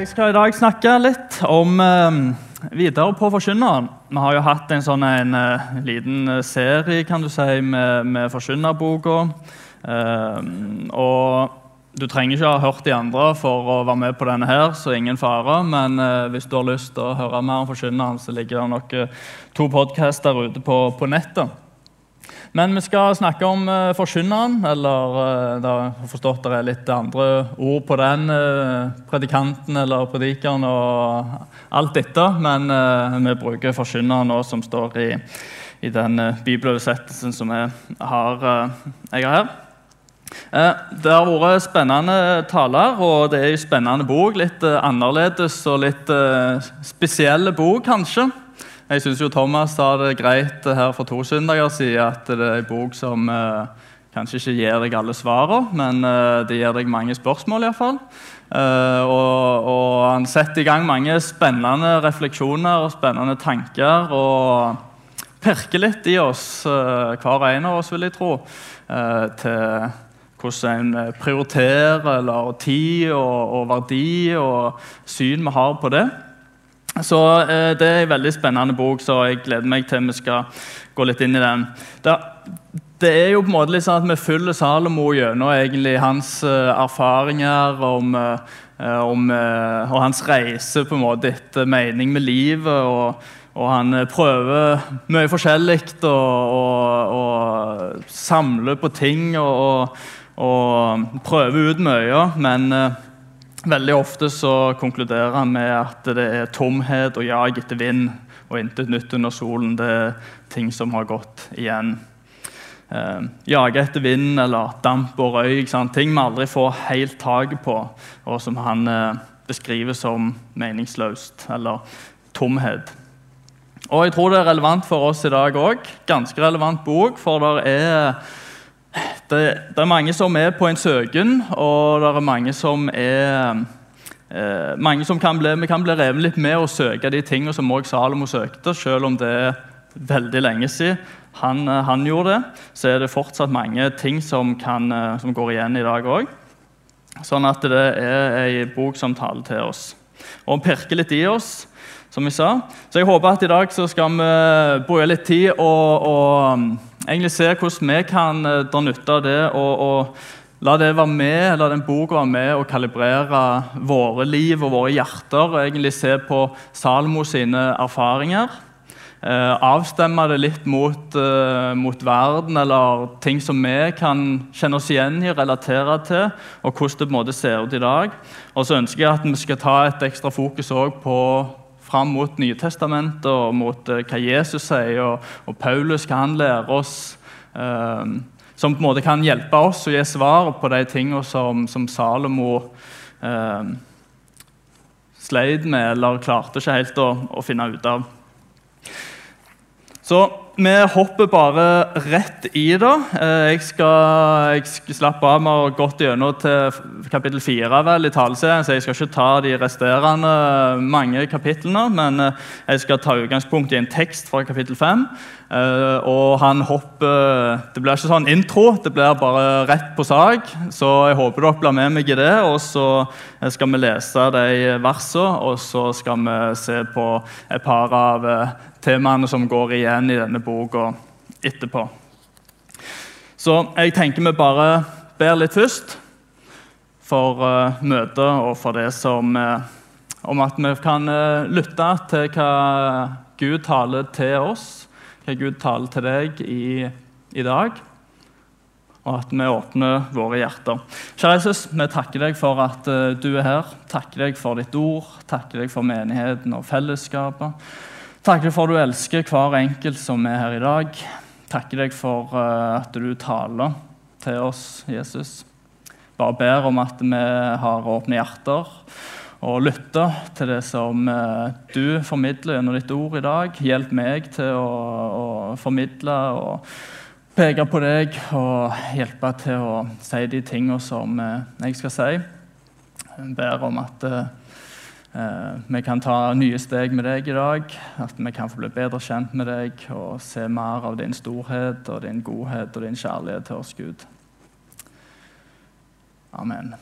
Jeg skal i dag snakke litt om eh, videre på Forkynneren. Vi har jo hatt en sånn en, eh, liten serie kan du si, med, med Forkynnerboka. Eh, og du trenger ikke ha hørt de andre for å være med på denne, her, så ingen fare. Men hvis du har lyst til å høre mer om Forkynneren, så ligger det nok to podkaster ute på, på nettet. Men vi skal snakke om uh, forkynneren, eller uh, da har forstått det er litt andre ord på den. Uh, predikanten eller predikeren og alt dette. Men vi bruker forkynneren nå, som står i, i den bibeloversettelsen som jeg har, jeg har her. Det har vært spennende taler, og det er en spennende bok. Litt annerledes og litt spesielle bok, kanskje. Jeg syns Thomas sa det greit her for to søndager siden, at det er en bok som eh, kanskje ikke gir deg alle svarene, men eh, det gir deg mange spørsmål iallfall. Eh, og, og han setter i gang mange spennende refleksjoner og spennende tanker. Og perker litt i oss, eh, hver en av oss, vil jeg tro, eh, til hvordan en prioriterer eller tid og, og verdi og syn vi har på det. Så eh, Det er en veldig spennende bok, så jeg gleder meg til vi skal gå litt inn i den. Det, det er jo på en måte litt sånn at Vi følger Salomo gjennom egentlig hans uh, erfaringer om, uh, om uh, og hans reise på en måte etter mening med livet. og, og Han prøver mye forskjellig og, samler på ting og, og, prøver ut mye. men Veldig ofte så konkluderer han med at det er tomhet og jag etter vind og intet nytt under solen. Det er ting som har gått igjen. Eh, jage etter vind eller damp og røyk. Ting vi aldri får helt tak på, og som han eh, beskriver som meningsløst eller tomhet. Og Jeg tror det er relevant for oss i dag òg. Ganske relevant bok, for det er det, det, er mange som er på en søken, og det er mange som er eh, mange som kan bli, Vi kan bli revet litt med å søke de tingene som òg Salomo søkte, selv om det er veldig lenge siden han, eh, han gjorde det. Så er det fortsatt mange ting som, kan, eh, som går igjen i dag òg. Sånn at det er ei bok som taler til oss. Og pirker litt i oss, som vi sa. Så jeg håper at i dag skal vi bruke litt tid og, og egentlig se hvordan vi kan eh, dra nytte av det. og, og La det være med, la den boka være med og kalibrere våre liv og våre hjerter. og egentlig Se på Salmo sine erfaringer. Eh, avstemme det litt mot, eh, mot, verden eller ting som vi kan kjenne oss igjen i, relatere til, og hvordan det på en måte ser ut i dag. Og så ønsker jeg at vi skal ta et ekstra fokus på fram mot Nytestamentet og mot uh, hva Jesus sier, og, og, Paulus hva han lærer oss. Uh, som på en måte kan hjelpe oss å gi svar på de tingene som, som Salomo eh, sleit med eller klarte ikke helt å, å finne ut av. Så vi hopper bare rett i det. Eh, jeg skal, jeg skal slappe av med å gått gjennom til kapittel 4 vel, i taleserien, så jeg skal ikke ta de resterende mange kapitlene. Men eh, jeg skal ta utgangspunkt i en tekst fra kapittel 5. Eh, og han hopper Det blir ikke sånn intro, det blir bare rett på sak. Så jeg håper dere blir med meg i det. Og så skal vi lese de versene, og så skal vi se på et par av temaene som går igjen i denne boka etterpå. Så jeg tenker vi bare ber litt først for uh, møtet og for det som uh, Om at vi kan uh, lytte til hva Gud taler til oss, hva Gud taler til deg i, i dag. Og at vi åpner våre hjerter. Kjære Jesus, vi takker deg for at du er her. Takker deg for ditt ord, takker deg for menigheten og fellesskapet. Takker deg for at du elsker hver enkelt som er her i dag. Takker deg for uh, at du taler til oss, Jesus. Bare ber om at vi har åpne hjerter og lytter til det som uh, du formidler gjennom ditt ord i dag. Hjelp meg til å, å formidle og peke på deg og hjelpe til å si de tingene som uh, jeg skal si. Jeg ber om at Eh, vi kan ta nye steg med deg i dag, at vi kan få bli bedre kjent med deg og se mer av din storhet og din godhet og din kjærlighet til oss, Gud. Amen.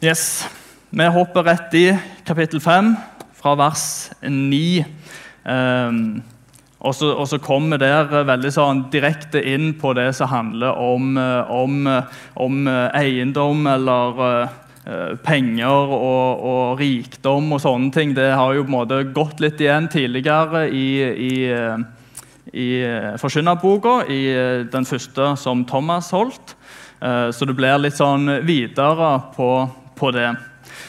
Yes. Vi hopper rett i kapittel 5, fra vers 9. Um, og så, og så kommer der veldig sånn direkte inn på det som handler om, om, om eiendom eller penger og, og, rikdom og sånne ting. Det har jo på en måte gått litt igjen tidligere i, i, i Forkynnerboka, i den første som Thomas holdt. Så det blir litt sånn videre på, på det.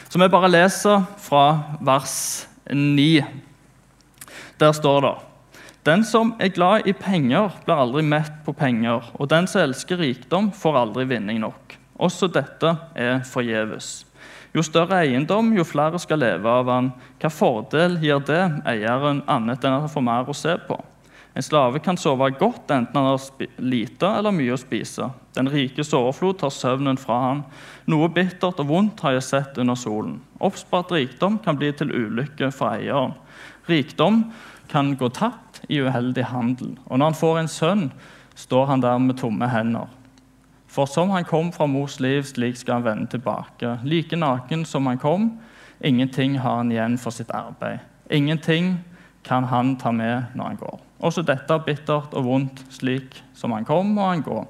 Så vi bare leser fra vers 9. Der står det den som er glad i penger, blir aldri mett på penger, og den som elsker rikdom, får aldri vinning nok. Også dette er forgjeves. Jo større eiendom, jo flere skal leve av han. Hva fordel gir det eieren annet enn at han får mer å se på? En slave kan sove godt enten han har lite eller mye å spise. Den rikes overflod tar søvnen fra han. Noe bittert og vondt har jeg sett under solen. Oppspart rikdom kan bli til ulykke for eieren. Rikdom kan gå tapt i uheldig handel. Og når han får en sønn, står han der med tomme hender. For som han kom fra mors liv, slik skal han vende tilbake. Like naken som han kom, ingenting har han igjen for sitt arbeid. Ingenting kan han ta med når han går. Også dette er bittert og vondt, slik som han kom og han går.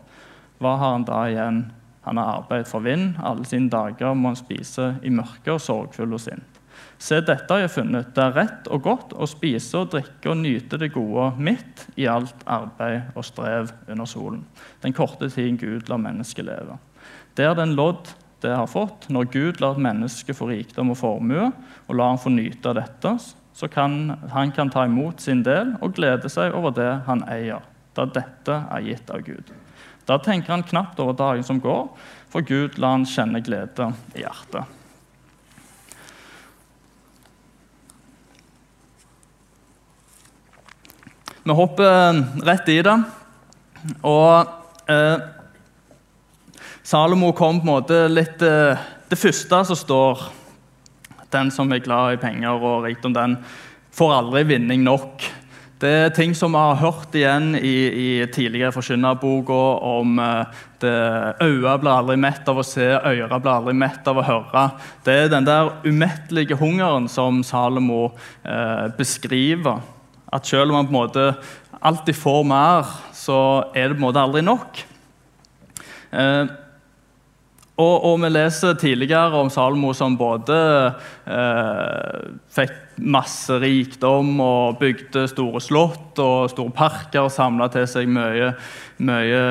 Hva har han da igjen? Han har arbeid for vind. Alle sine dager må han spise i mørke og sorgfull og sint. Se, dette har jeg funnet. Det er rett og godt å spise og drikke og nyte det gode midt i alt arbeid og strev under solen. Den korte tiden Gud lar mennesket leve. Det er den lodd det har fått. Når Gud lar et menneske få rikdom og formue, og lar han få nyte av dette, så kan han kan ta imot sin del og glede seg over det han eier, da dette er gitt av Gud. Da tenker han knapt over dagen som går, for Gud lar han kjenne glede i hjertet. Vi hopper rett i det. Og eh, Salomo kom på en måte litt eh, Det første som står Den som er glad i penger og rikdom, den får aldri vinning nok. Det er ting som vi har hørt igjen i, i tidligere forkynnerboka om eh, øyet blir aldri mett av å se, øret blir aldri mett av å høre. Det er den der umettelige hungeren som Salomo eh, beskriver. At selv om man på en måte alltid får mer, så er det på en måte aldri nok. Eh, og, og, vi leser tidligere om Salmo som både eh, fikk masse rikdom og bygde store slott og store parker og samla til seg mye, mye,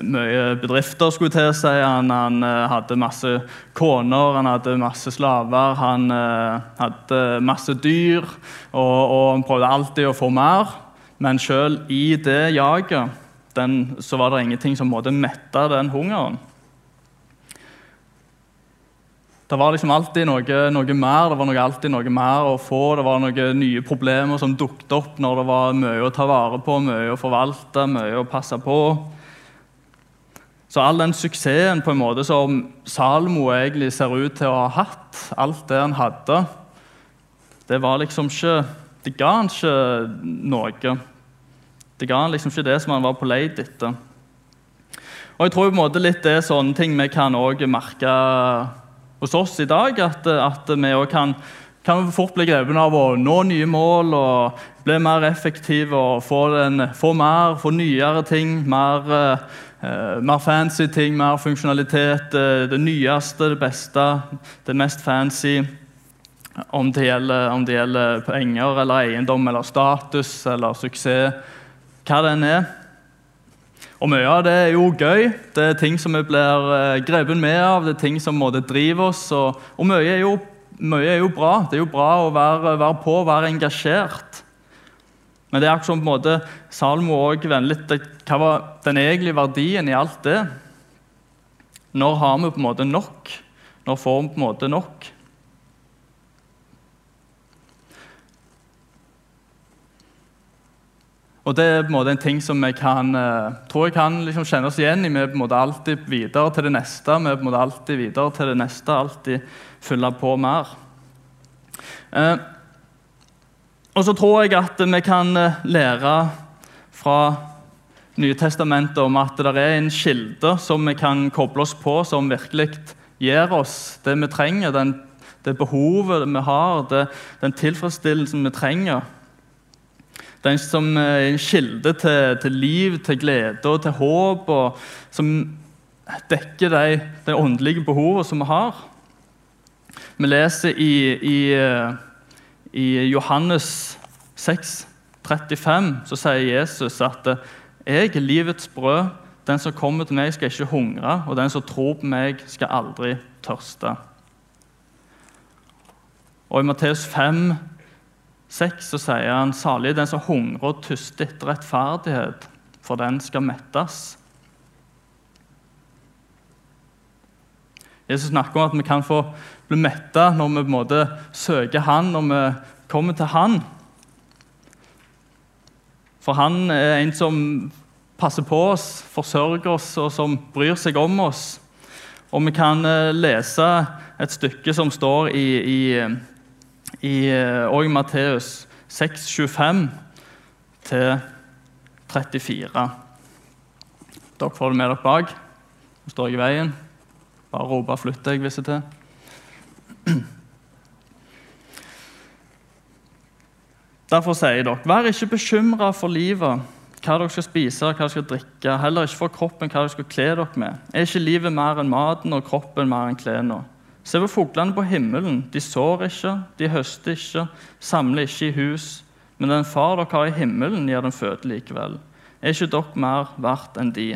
mye, bedrifter. skulle til si. Han, han, eh, hadde masse koner, han hadde masse slaver, han uh, hadde masse dyr. Og, og, han prøvde alltid å få mer. Men sjøl i det jaget så var det ingenting som måtte mette den hungeren. Det var liksom alltid noe, noe, mer det var noe, alltid noe mer å få. Det var noen nye problemer som dukket opp når det var mye å ta vare på, mye å forvalte, mye å passe på. Så all den suksessen på en måte som Salmo egentlig ser ut til å ha hatt, alt det han hadde, det var liksom ikke Det ga han ikke noe. Det ga han liksom ikke det som han var på leit etter. Og jeg tror på en måte litt det er sånne ting vi kan også merke hos oss i dag. At, at vi òg kan, kan, fort bli grepet av å nå nye mål og bli mer effektive og få, den, få mer, få nyere ting. Mer, uh, mer, fancy ting, mer funksjonalitet. Uh, det nyeste, det beste, det mest fancy. Om det, gjelder, om det gjelder penger eller eiendom eller status eller suksess, hva det enn er. Og Mye av det er jo gøy. Det er ting som vi blir eh, grepet med av. det er ting som måtte drive oss. Og, og mye, er jo, mye, er jo, bra. Det er jo bra å være, være på, være engasjert. Men det er akkurat som på en måte Salmo vender litt Hva var den egentlige verdien i alt det? Når har vi på en måte nok? Når får vi på en måte nok? Og Det er på en måte en ting som vi kan, uh, tror jeg kan liksom kjenne oss igjen i. Vi er på en måte alltid videre til det neste, vi er på en måte alltid videre til det neste, alltid fylle på mer. Eh, og så tror jeg at vi kan uh, lære fra Nye testamentet om at det er en kilde som vi kan koble oss på, som virkelig gir oss det vi trenger, den det behovet vi har, det, den tilfredsstillelsen vi trenger. Den som er en kilde til, til, liv, til glede og til håp, og som dekker de, de åndelige behovene som vi har. Vi leser i, i, i Johannes 6, 35, så sier Jesus at 'jeg er livets brød'. Den som kommer til meg, skal ikke hungre, og den som tror på meg, skal aldri tørste. Og I Matteus 5, 6 så sier han salig den som hungrer og tuster etter rettferdighet, for den skal mettes. Jesus snakker om at vi kan få bli metta når vi på en måte søker Han, når vi kommer til Han. For Han er en som passer på oss, forsørger oss og som bryr seg om oss. Og vi kan eh, lese et stykke som står i, i, i, eh, i Matteus 6, 25 til 34. Dere får det med dere bak. Nå står jeg i veien. Bare rope 'flytt deg' hvis er til. Derfor sier dere, vær ikke bekymra for livet hva dere skal spise, hva dere skal drikke, heller ikke for kroppen, hva dere skal kle dere med. Er ikke livet mer enn maten og kroppen mer enn klærne? Se på fuglene på himmelen. De sår ikke, de høster ikke, samler ikke i hus. Men den far dere har i himmelen, gir den føde likevel. Er ikke dere mer verdt enn de?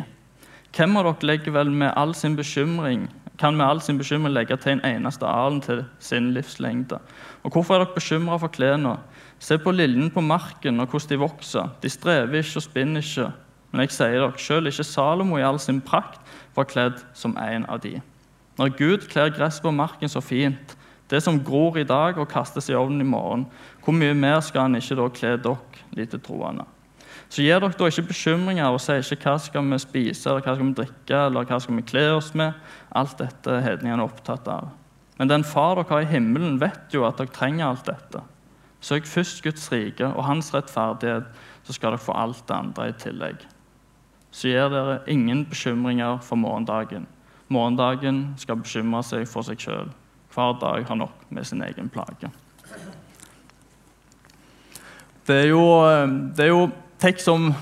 Hvem av dere legger vel med all sin bekymring, kan med all sin bekymring legge til en eneste alen til sin livslengde? Og hvorfor er dere bekymra for klærne? Se på liljene på marken og hvordan de vokser. De strever ikke og spinner ikke. Men jeg sier dere, selv ikke Salomo i all sin prakt var kledd som en av de. Når Gud kler gress på marken så fint, det som gror i dag og kastes i ovnen i morgen, hvor mye mer skal han ikke da kle dere, lite troende? Så gir dere da ikke bekymringer og sier ikke hva skal vi spise, eller hva skal vi drikke eller hva skal vi kle oss med. Alt dette er opptatt av. Men den far dere har i himmelen, vet jo at dere trenger alt dette. Søk først Guds rike og hans rettferdighet, så skal dere få alt det andre i tillegg. Så gir dere ingen bekymringer for morgendagen. Morgendagen skal bekymre seg for seg sjøl. Hver dag har nok med sin egen plage. Det er jo, det er jo tekst som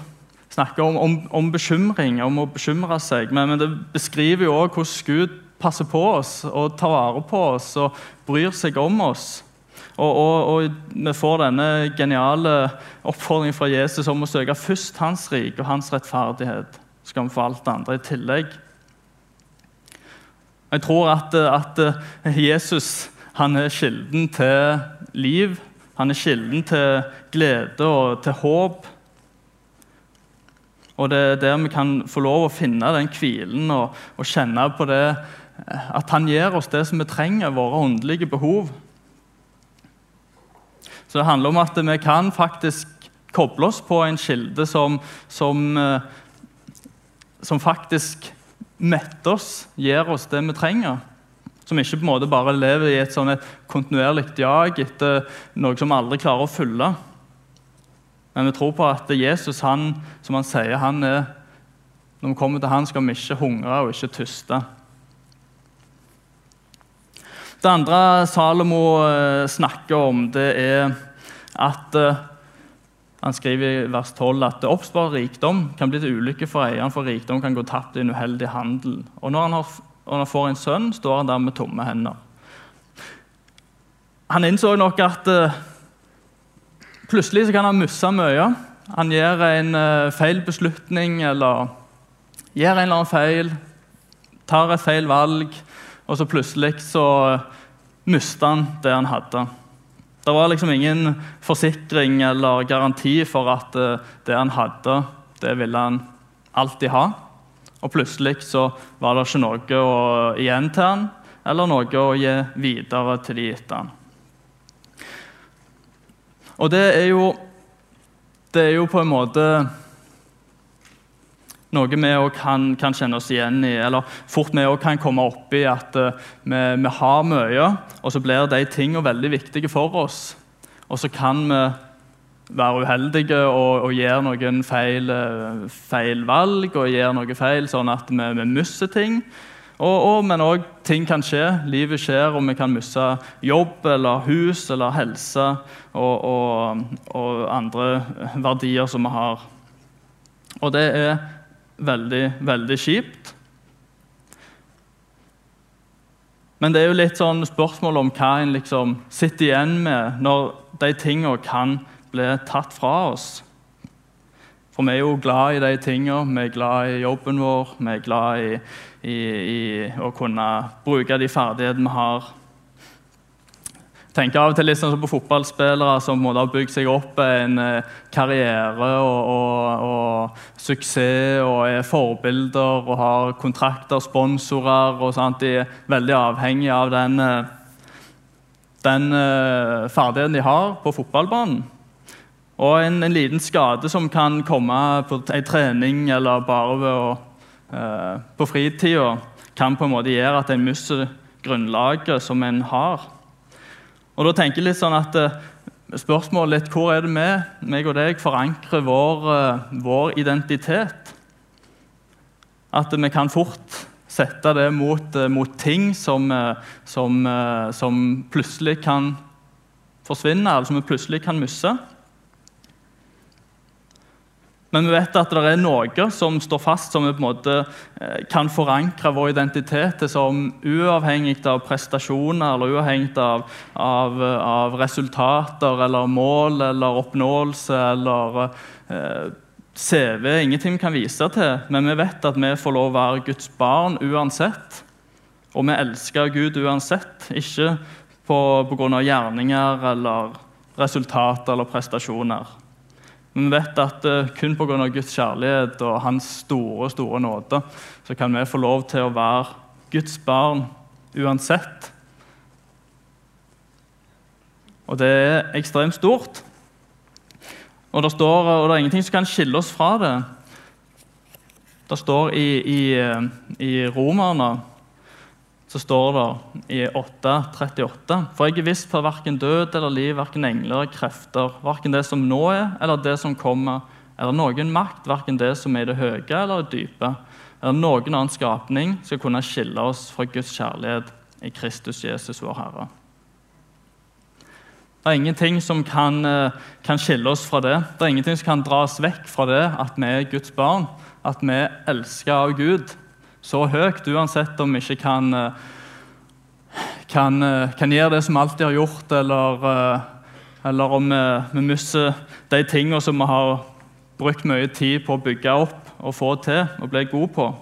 snakker om, om, om, bekymring, om å bekymre seg. Men, men det beskriver jo også hvordan Gud passer på oss og tar vare på oss og bryr seg om oss. Og, og, og, vi får denne geniale oppfordringen fra Jesus om å søke først hans rike og hans rettferdighet. Så skal vi det andre i tillegg. Jeg tror at, at Jesus han er kilden til liv. Han er kilden til glede og til håp. Og det er der vi kan få lov å finne den hvilen og, og kjenne på det at han gir oss det som vi trenger, våre åndelige behov. Så det handler om at vi kan faktisk koble oss på en kilde som, som, eh, som faktisk metter oss, gir oss det vi trenger. Som ikke på en måte bare lever i et, sånn et kontinuerlig jag etter noe som vi aldri klarer å fylle. Men vi tror på at Jesus, han, som han sier, han er Når vi kommer til han, skal vi ikke hungre og ikke tyste. Det andre Salomo eh, snakker om, det er at eh, han skriver i vers 12 at oppspart rikdom kan bli til ulykke for eieren, for rikdom kan gå tapt i en uheldig handel. Og når han, har, når han får en sønn, står han der med tomme hender. Han innså nok at uh, plutselig kan han miste mye. Han gjør en uh, feil beslutning eller gjør en eller annen feil, tar et feil valg og så plutselig så mista han det han hadde. Det var liksom ingen forsikring eller garanti for at eh, det han hadde, det ville han alltid ha. Og plutselig så var det ikke noe å, igjen til han, eller noe å gi videre til de etter han. Og det er jo, det er jo på en måte noe vi òg kan, kan, kjenne oss igjen i. Eller fort vi òg kan komme opp i at uh, vi, vi, har mye, og så blir de tingene veldig viktige for oss. Og så kan vi være uheldige og, og gjøre noen feil, uh, feil, valg og gjøre noe feil, sånn at vi, vi mister ting. Og, og, men òg ting kan skje. Livet skjer, og vi kan miste jobb eller hus eller helse og, og andre verdier som vi har. Og det er veldig, veldig kjipt. Men det er jo litt sånn spørsmål om hva en liksom sitter igjen med når de tingene kan bli tatt fra oss. For vi er jo glad i de tingene. Vi er glad i jobben vår. Vi er glad i, i, i å kunne bruke de ferdighetene vi har tenker av og til litt sånn på fotballspillere som har bygd seg opp en eh, karriere og, og, og, suksess og er forbilder og har kontrakter, sponsorer og sånt. De er veldig avhengige av den, eh, den uh, ferdigheten de har på fotballbanen. Og en, en, liten skade som kan komme på en trening eller bare ved å, eh, på fritida, kan på en måte gjøre at en mister grunnlaget som en har. Og da tenker jeg litt sånn at uh, Spørsmålet litt hvor er det vi, meg og deg, forankrer vår, uh, vår, identitet? At vi kan fort sette det mot, uh, mot ting som, som, som, plutselig kan forsvinne, eller som vi plutselig kan miste. Men vi vet at det er noe som står fast, som vi på en måte eh, kan forankre vår identitet som uavhengig av prestasjoner eller uavhengig av, av, av resultater eller mål eller oppnåelse eller eh, CV. Ingenting vi kan vise til, men vi vet at vi får lov å være Guds barn uansett. Og vi elsker Gud uansett, ikke pga. gjerninger eller resultater eller prestasjoner. Men vi vet at uh, kun pga. Guds kjærlighet og Hans store store nåde så kan vi få lov til å være Guds barn uansett. Og det er ekstremt stort. Og det, står, og det er ingenting som kan skille oss fra det. Det står i, i, eh, i Romerne så står det i 8.38.: For jeg er visst for verken død eller liv, verken engler eller krefter, verken det som nå er eller det som kommer, eller noen makt, verken det som er i det høye eller det dype, eller noen annen skapning skal kunne skille oss fra Guds kjærlighet i Kristus Jesus, vår Herre. Det er ingenting som kan, eh, kan skille oss fra det. Det er ingenting som kan dra oss vekk fra det at vi er Guds barn, at vi er elsket av Gud så høyt, uansett om vi ikke kan, eh, kan, eh, kan gjøre det som vi alltid har gjort, eller, eh, eller om vi, vi mister de tingene som vi har brukt mye tid på å bygge opp og få til og bli gode på.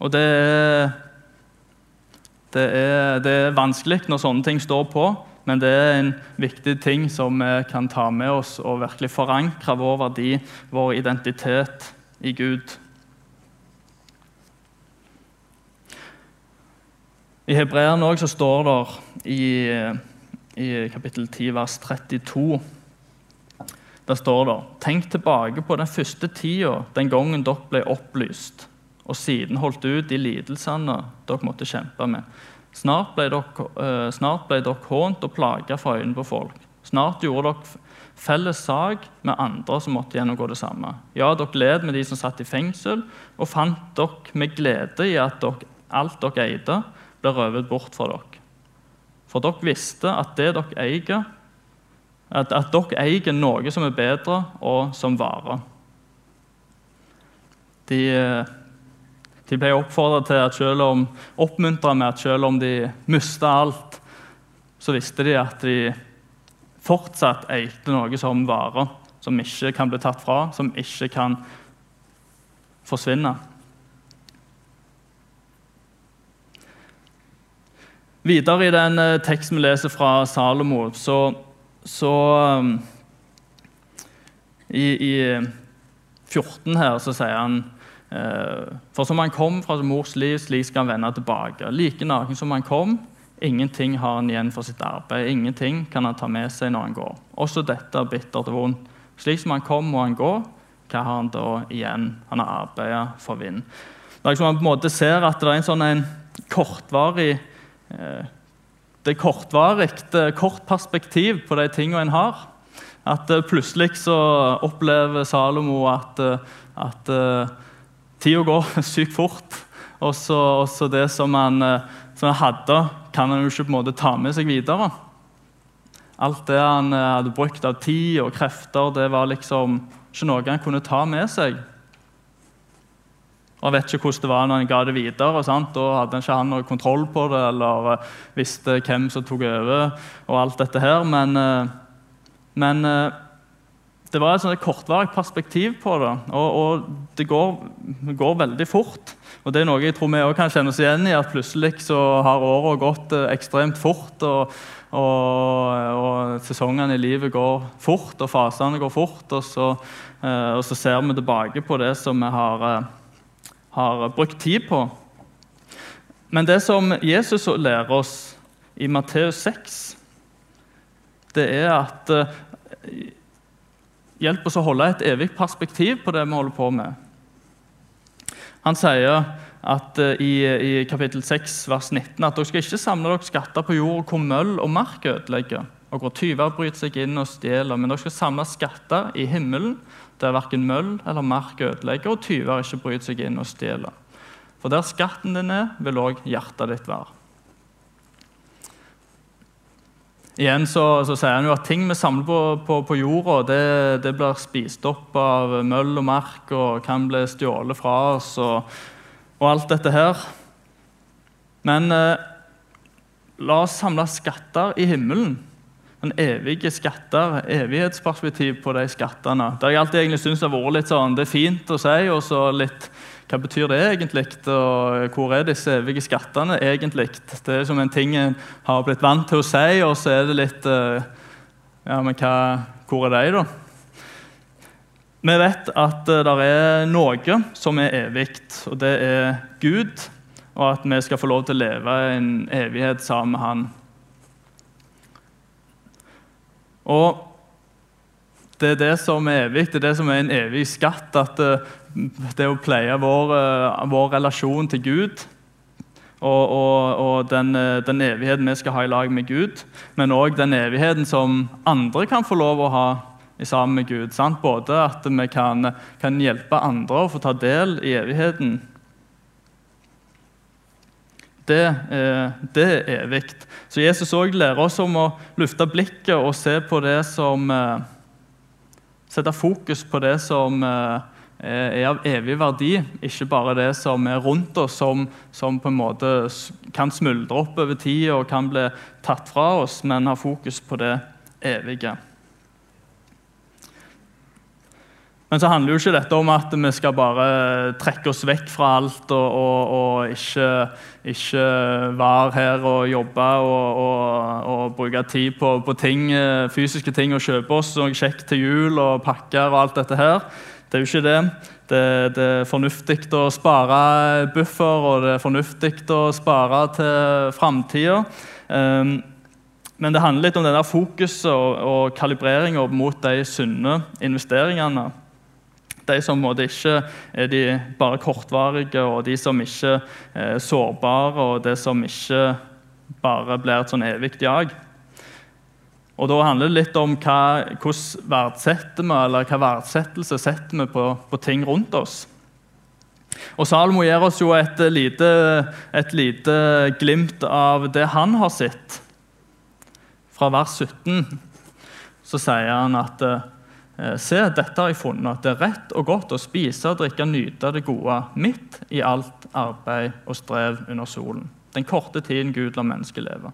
Og det er, det er, det er vanskelig når sånne ting står på, men det er en viktig ting som vi kan ta med oss og virkelig forankre vår verdi, vår identitet, i Gud. I Hebreerne òg står det i, i, kapittel 10, vers 32 Der står det Tenk tilbake på den første tida, den gangen dere ble opplyst, og siden holdt ut de lidelsene dere måtte kjempe med. Snart ble dere, uh, snart ble dere hånt og plaga for øynene på folk. Snart gjorde dere felles sak med andre som måtte gjennomgå det samme. Ja, dere led med de som satt i fengsel, og fant dere med glede i at dere, alt dere eide, ble røvet bort fra dere. For dere visste at det dere eier, at, at dere eier noe som er bedre, og som varer. De, de ble oppfordra til at selv om, oppmuntra med at selv om de mista alt, så visste de at de fortsatt eide noe som varer, som ikke kan bli tatt fra, som ikke kan forsvinne. Videre i den eh, teksten vi leser fra Salomo, så, så um, i, i, 14 her så sier han eh, For som han kom fra mors liv, slik skal han vende tilbake. Like naken som han kom, ingenting har han igjen for sitt arbeid. Ingenting kan han ta med seg når han går. Også dette er bittert og vondt. Slik som han kom, må han gå. Hva har han da igjen? Han har arbeidet for vind. Det er liksom Man på en måte ser at det er en sånn en kortvarig det er kortvarig, kort perspektiv på de tingene en har. At uh, plutselig så opplever Salomo at, uh, at tida går sykt fort. Og så det som han, som han hadde, kan han jo ikke på en måte ta med seg videre. Alt det han hadde brukt av tid og krefter, det var liksom ikke noe han kunne ta med seg. Og vet ikke hvordan det var når han ga det videre. Sant? Da hadde ikke han noe kontroll på det eller uh, visste hvem som tok over. og alt dette her. Men, uh, men uh, det var et kortvarig perspektiv på det. Og, og det går, går, veldig fort. Og det er noe jeg tror vi også kan kjenne oss igjen i, at plutselig så har året gått ekstremt fort. og og, og, sesongene i livet går fort, og fasene går fort. Og så, og så ser vi tilbake på det som vi har har brukt tid på. Men det som Jesus lærer oss i Matteus 6, det er at uh, Hjelp oss å holde et evig perspektiv på det vi holder på med. Han sier at, uh, i, i, kapittel 6, vers 19 at dere skal ikke samle dere skatter på jord hvor møll og mark ødelegger, og hvor tyver bryter seg inn og stjeler, men dere skal samle skatter i himmelen, der verken møll eller mark ødelegger, og tyver ikke bryter seg inn og stjeler. For der skatten din er, vil òg hjertet ditt være. Igjen så, så, sier han jo at ting vi samler på, på, på jorda, det, det, blir spist opp av møll og mark og kan bli stjålet fra oss og, og alt dette her. Men eh, la oss samle skatter i himmelen en evige skatter, evighetsperspektiv på de skattene. Har jeg alltid egentlig syntes har vært litt sånn, det er fint å si, og så litt Hva betyr det egentlig? Og hvor er disse evige skattene egentlig? Det er som en ting en har blitt vant til å si, og så er det litt eh, Ja, men hva, hvor er de, da? Vi vet at eh, det er noe som er evig, og det er Gud. Og at vi skal få lov til å leve en evighet sammen med Han. Og det er det som er evig, det er det som er en evig skatt. at eh, Det å pleie vår, eh, vår relasjon til Gud og, og, og den, eh, den, evigheten vi skal ha i lag med Gud, men òg den evigheten som andre kan få lov å ha sammen med Gud. Sant? Både at vi kan, kan hjelpe andre å få ta del i evigheten, det, eh, det er evig. Så Jesus også lærer oss om å lufte blikket og se på det som eh, Sette fokus på det som eh, er av evig verdi, ikke bare det som er rundt oss, som, som på en måte kan smuldre opp over tid og kan bli tatt fra oss, men ha fokus på det evige. Men så handler jo ikke dette om at vi skal bare trekke oss vekk fra alt og, og, og ikke, ikke, være her og jobbe og, og bruke tid på, på, ting, fysiske ting og kjøpe oss noe kjekt til jul og pakker og alt dette her. Det er jo ikke det. Det, det er fornuftig å spare buffer, og det er fornuftig å spare til framtida. Um, men det handler litt om denne fokuset og, og kalibreringa mot de sunne investeringene. De som ikke er de bare kortvarige, og de som ikke er sårbare, og det som ikke bare blir et sånn evig jag. Og Da handler det litt om hva, hvordan verdsetter vi, eller hva verdsettelse setter vi på, på ting rundt oss. Og Salomo gir oss jo et lite, et lite glimt av det han har sett. Fra vers 17 så sier han at Eh, se, dette har jeg funnet, det er rett og godt å spise drikke nyte det gode midt i alt arbeid og strev under solen. Den korte tiden Gud lar mennesket leve.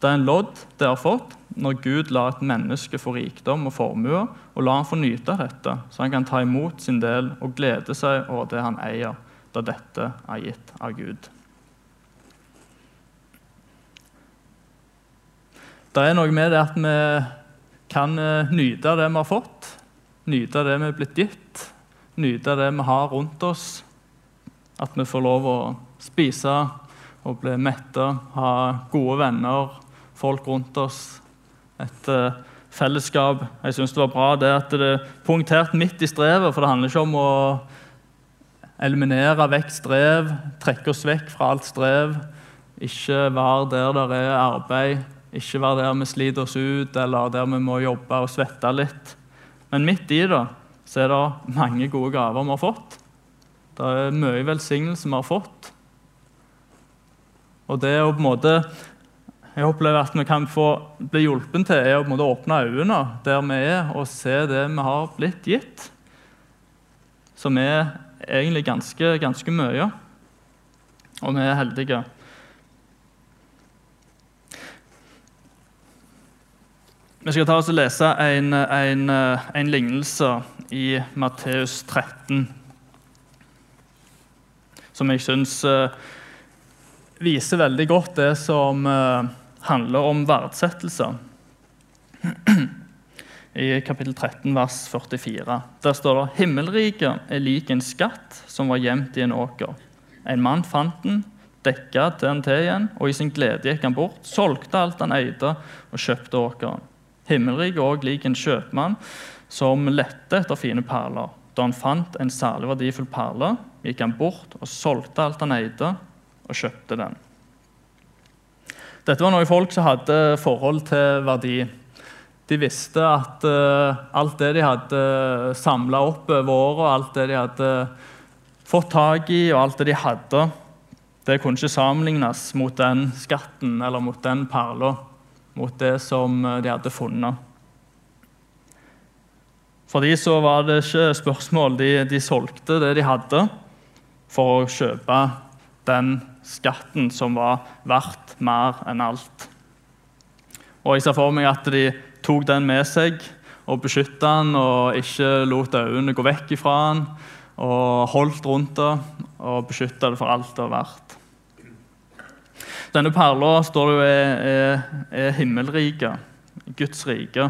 Det er en lodd det har fått når Gud lar et menneske få rikdom og formue, og lar han få nyte av dette, så han kan ta imot sin del og glede seg over det han eier, da dette er gitt av Gud. Det er noe med det at vi kan eh, nyte det vi har fått, nyte det vi er blitt gitt, nyte det vi har rundt oss. At vi får lov å spise og bli mette, ha gode venner, folk rundt oss. Et uh, fellesskap. Jeg syns det var bra det at det er punktert midt i strevet, for det handler ikke om å eliminere vekk strev, trekke oss vekk fra alt strev. Ikke være der det er arbeid, ikke være der vi sliter oss ut, eller der vi må jobbe og svette litt. Men midt i det så er det mange gode gaver vi har fått. Det er mye velsignelse vi har fått. Og det å på en måte jeg opplever at vi kan få bli hjulpet til er å på en måte åpne øynene der vi er, og se det vi har blitt gitt, som er egentlig ganske, ganske mye. Og vi er heldige. Vi skal ta oss og lese en, en, en lignelse i Matteus 13 som jeg syns uh, viser veldig godt det som uh, handler om verdsettelse. I kapittel 13, vers 44. Der står det himmelriket er lik en skatt som var gjemt i en åker. En mann fant den, dekka den til igjen, og i sin glede gikk han bort, solgte alt han eide, og kjøpte åkeren. Himmelriket òg lik en kjøpmann som lette etter fine perler. Da han fant en særlig verdifull perle, gikk han bort og solgte alt han eide, og kjøpte den. Dette var noen folk som hadde forhold til verdi. De visste at uh, alt det de hadde samla opp over året, alt det de hadde fått tak i, og alt det de hadde, det kunne ikke sammenlignes mot den skatten eller mot den perla mot det som eh, de hadde funnet. For de så var det ikke spørsmål. De, de solgte det de hadde, for å kjøpe den skatten som var verdt mer enn alt. Og Jeg ser for meg at de tok den med seg og beskytta den og ikke lot øynene gå vekk ifra den, og holdt rundt det og beskytta det for alt det var verdt. Denne perla står det er, er, er himmelriket, Guds rike.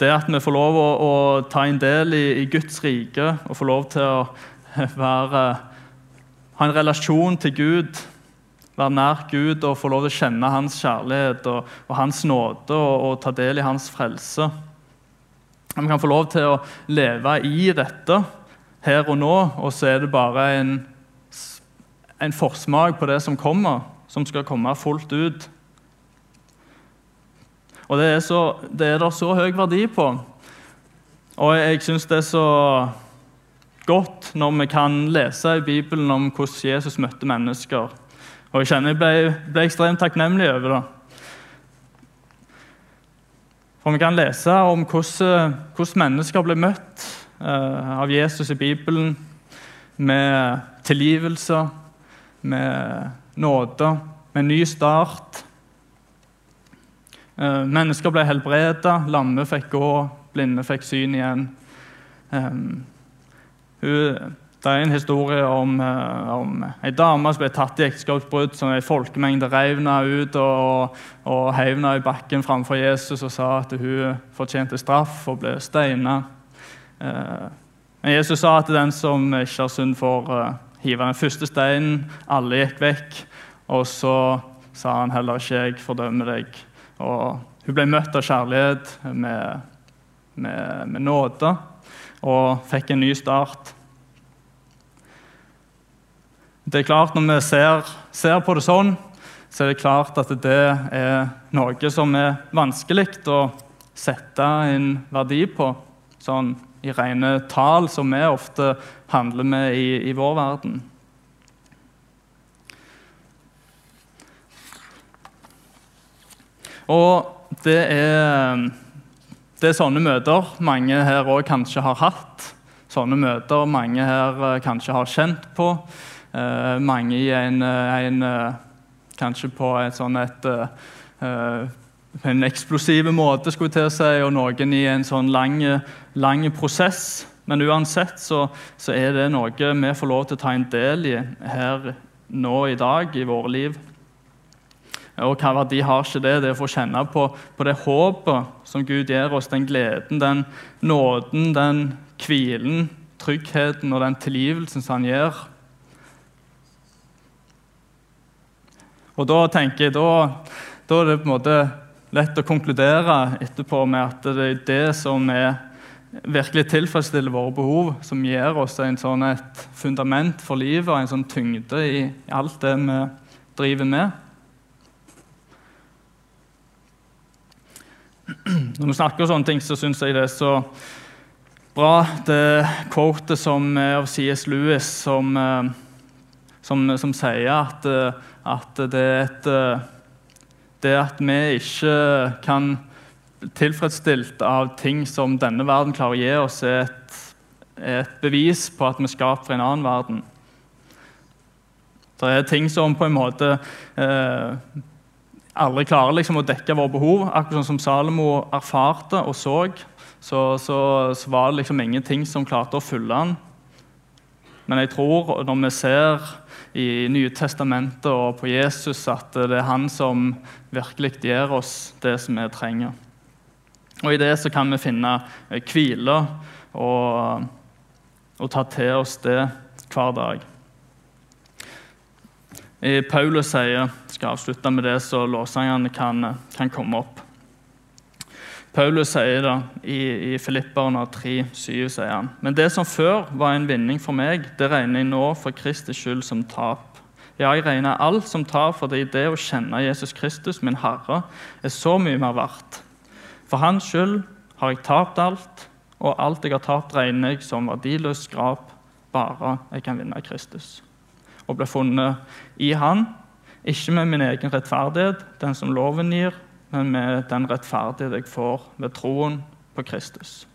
Det at vi får lov å, å ta en del i, i, Guds rike og få lov til å være, ha en relasjon til Gud, være nær Gud og få lov til å kjenne Hans kjærlighet og, og Hans nåde og, og, ta del i Hans frelse. Vi kan få lov til å leve i dette her og nå, og så er det bare en en forsmak på det som kommer, som skal komme fullt ut. Og det er, så, det er der så høy verdi på. Og jeg syns det er så godt når vi kan lese i Bibelen om hvordan Jesus møtte mennesker. Og jeg kjenner jeg ble, ble ekstremt takknemlig over det. For vi kan lese om hvordan, hvordan mennesker ble møtt uh, av Jesus i Bibelen, med tilgivelse, med nåde, med ny start. Eh, mennesker ble helbreda, lamme fikk gå, blinde fikk syn igjen. Det er en historie om, eh, om ei dame som ble tatt i ekteskapsbrudd. som Ei folkemengde reiv henne ut og, og heiv henne i bakken framfor Jesus og sa at hun fortjente straff og ble steina. Eh, men Jesus sa at den som ikke har synd, får hive den første steinen. Alle gikk vekk. Og så sa han heller ikke 'jeg fordømmer deg'. Og hun ble møtt av kjærlighet, med, med, med nåde, og fikk en ny start. Det er klart Når vi ser, ser, på det sånn, så er det klart at det er noe som er vanskelig å sette en verdi på. Sånn i rene tall, som vi ofte handler med i, i vår verden. Og det er, det er sånne møter mange her òg kanskje har hatt. Sånne møter mange her eh, kanskje har kjent på. Eh, mange i en, en, eh, Kanskje på et sånn et eh, en eksplosiv måte, skulle til å si, og noen i en sånn lang, lang prosess. Men uansett så, så, er det noe vi får lov til å ta en del i her nå i dag i våre liv. Og hva verdi har ikke det? Det å få kjenne på, på, det håpet som Gud gir oss, den gleden, den nåden, den hvilen, tryggheten og den tilgivelsen som han gir. Og da tenker jeg, da, da er det på en måte lett å konkludere etterpå med at det er det som er, virkelig tilfredsstiller våre behov, som gir oss sånn et fundament for livet og en sånn tyngde i, alt det vi driver med. Når vi snakker om sånne ting, så syns jeg det er så bra, det quotet som er av C.S. Lewis, som, eh, som, som sier at, at det er et Det at vi ikke kan tilfredsstilt av ting som denne verden klarer å gi oss, er et, er et bevis på at vi skaper en annen verden. Det er ting som på en måte eh, aldri klarer liksom å dekke våre behov. Akkurat som Salomo erfarte og så, så, så, så var det liksom ingenting som klarte å fylle han. Men jeg tror, når vi ser i Nye testamentet og på Jesus, at det er han som virkelig gir oss det som vi trenger. Og I det så kan vi finne hvile og, og ta til oss det hver dag. Paulus sier skal avslutte med det, så lovsangerne kan, kan komme opp. Paulus sier det i, i Filipperne 3,7, sier han. Men det som før var en vinning for meg, det regner jeg nå for Kristi skyld som tap. Ja, jeg regner alt som tap fordi det å kjenne Jesus Kristus, min Herre, er så mye mer verdt. For Hans skyld har jeg tapt alt, og alt jeg har tapt, regner jeg som verdiløst skrap, bare jeg kan vinne Kristus og ble funnet i Han. Ikke med min egen rettferdighet, den som loven gir, men med den rettferdighet jeg får ved troen på Kristus.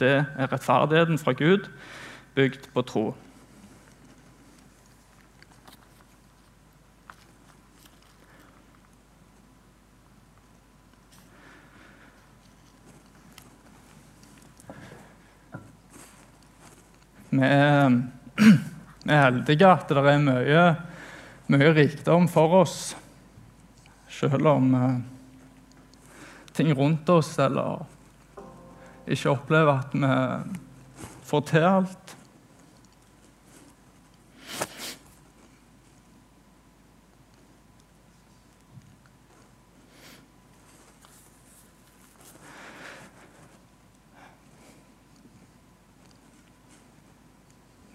Det er rettferdigheten fra Gud, bygd på tro. Vi er heldige at det er mye, mye rikdom for oss, selv om uh, ting rundt oss eller ikke opplever at vi får til alt.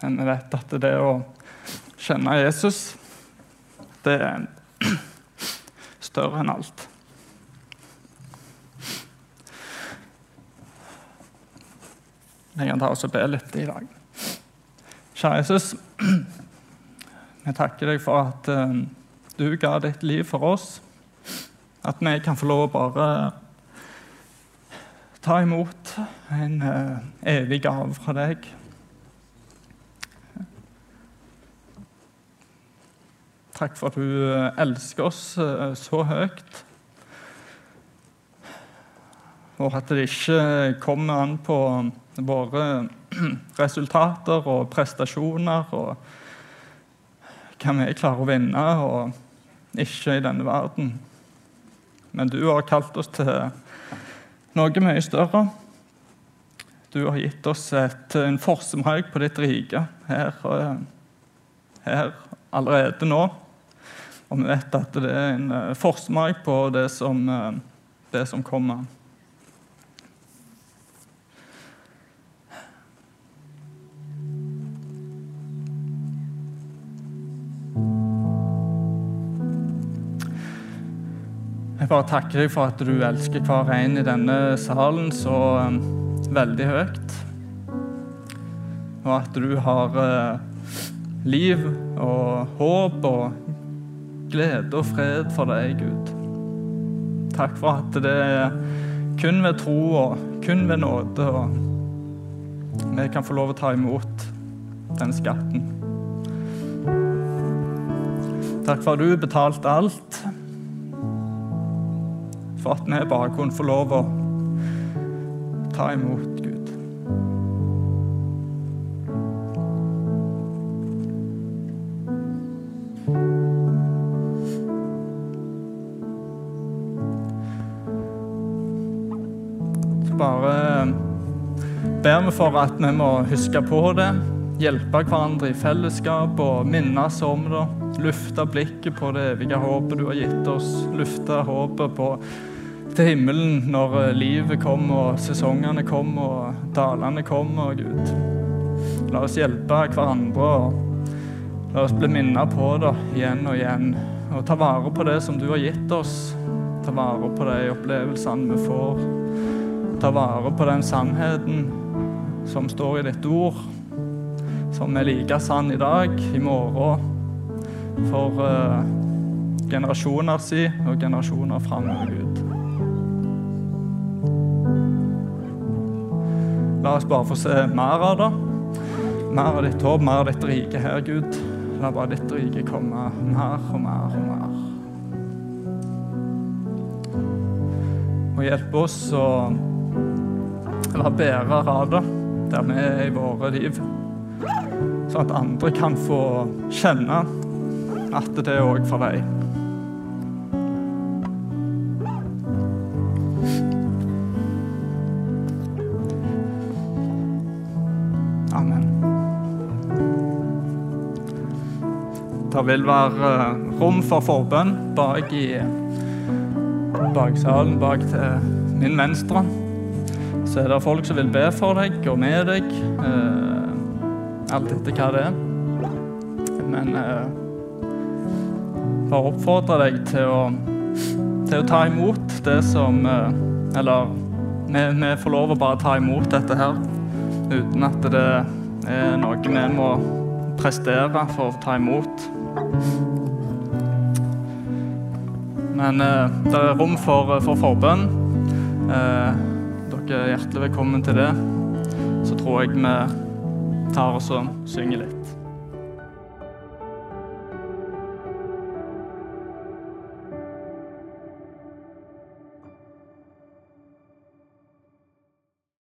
Men vi vet at det å kjenne Jesus, det er større enn alt. Jeg kan ta oss og be litt i dag. Kjære Jesus, vi takker deg for at uh, du ga ditt liv for oss. At vi kan få lov å bare ta imot en uh, evig gave fra deg. Takk for at du eh, elsker oss eh, så høyt. Og at det ikke kommer an på våre resultater og prestasjoner og hva vi klarer å vinne, og ikke i denne verden. Men du har kalt oss til noe mye større. Du har gitt oss et, en forsmak på ditt rike her, eh, her allerede nå. Og vi vet at det er en uh, forsmak på det som, uh, det som kommer. Jeg bare takker deg for at du elsker hver en i denne salen så um, veldig høyt. Og at du har uh, liv og håp og glede og fred for deg, Gud. Takk for at det er kun ved tro og kun ved nåde og vi kan få lov å ta imot den skatten. Takk for at du betalte alt, for at vi bare kunne få lov å ta imot. Ber vi for at vi må huske på det, hjelpe hverandre i fellesskap og minnes om det. Lufte blikket på det evige håpet du har gitt oss. Lufte håpet på, til himmelen når livet kommer og sesongene kommer og dalene kommer, Gud. La oss hjelpe hverandre og la oss bli minnet på det igjen og igjen. Og ta vare på det som du har gitt oss. Ta vare på de opplevelsene vi får. Ta vare på den sannheten som står i ditt ord. som er like sann i dag, i morgen, for uh, generasjoner si og generasjoner framover, Gud. La oss bare få se mer av det. Mer av ditt håp, mer av ditt rike her, Gud. La bare ditt rike komme mer og mer og mer. Og hjelpe oss å være bærer av det der vi er i våre liv. Sånn at andre kan få kjenne at det er òg for deg. Amen. Det vil være eh, rom for forbønn bak i baksalen, bak til min venstre. Så er det folk som vil be for deg og med deg. Eh, alt etter hva det er. Men eh, bare oppfordre deg til å, til å ta imot det som eh, Eller vi, vi får lov å bare ta imot dette her uten at det er noe vi må prestere for å ta imot. Men eh, det er rom for, for forbønn. Eh, dere er hjertelig velkommen til det. Så tror jeg vi tar oss og synger litt.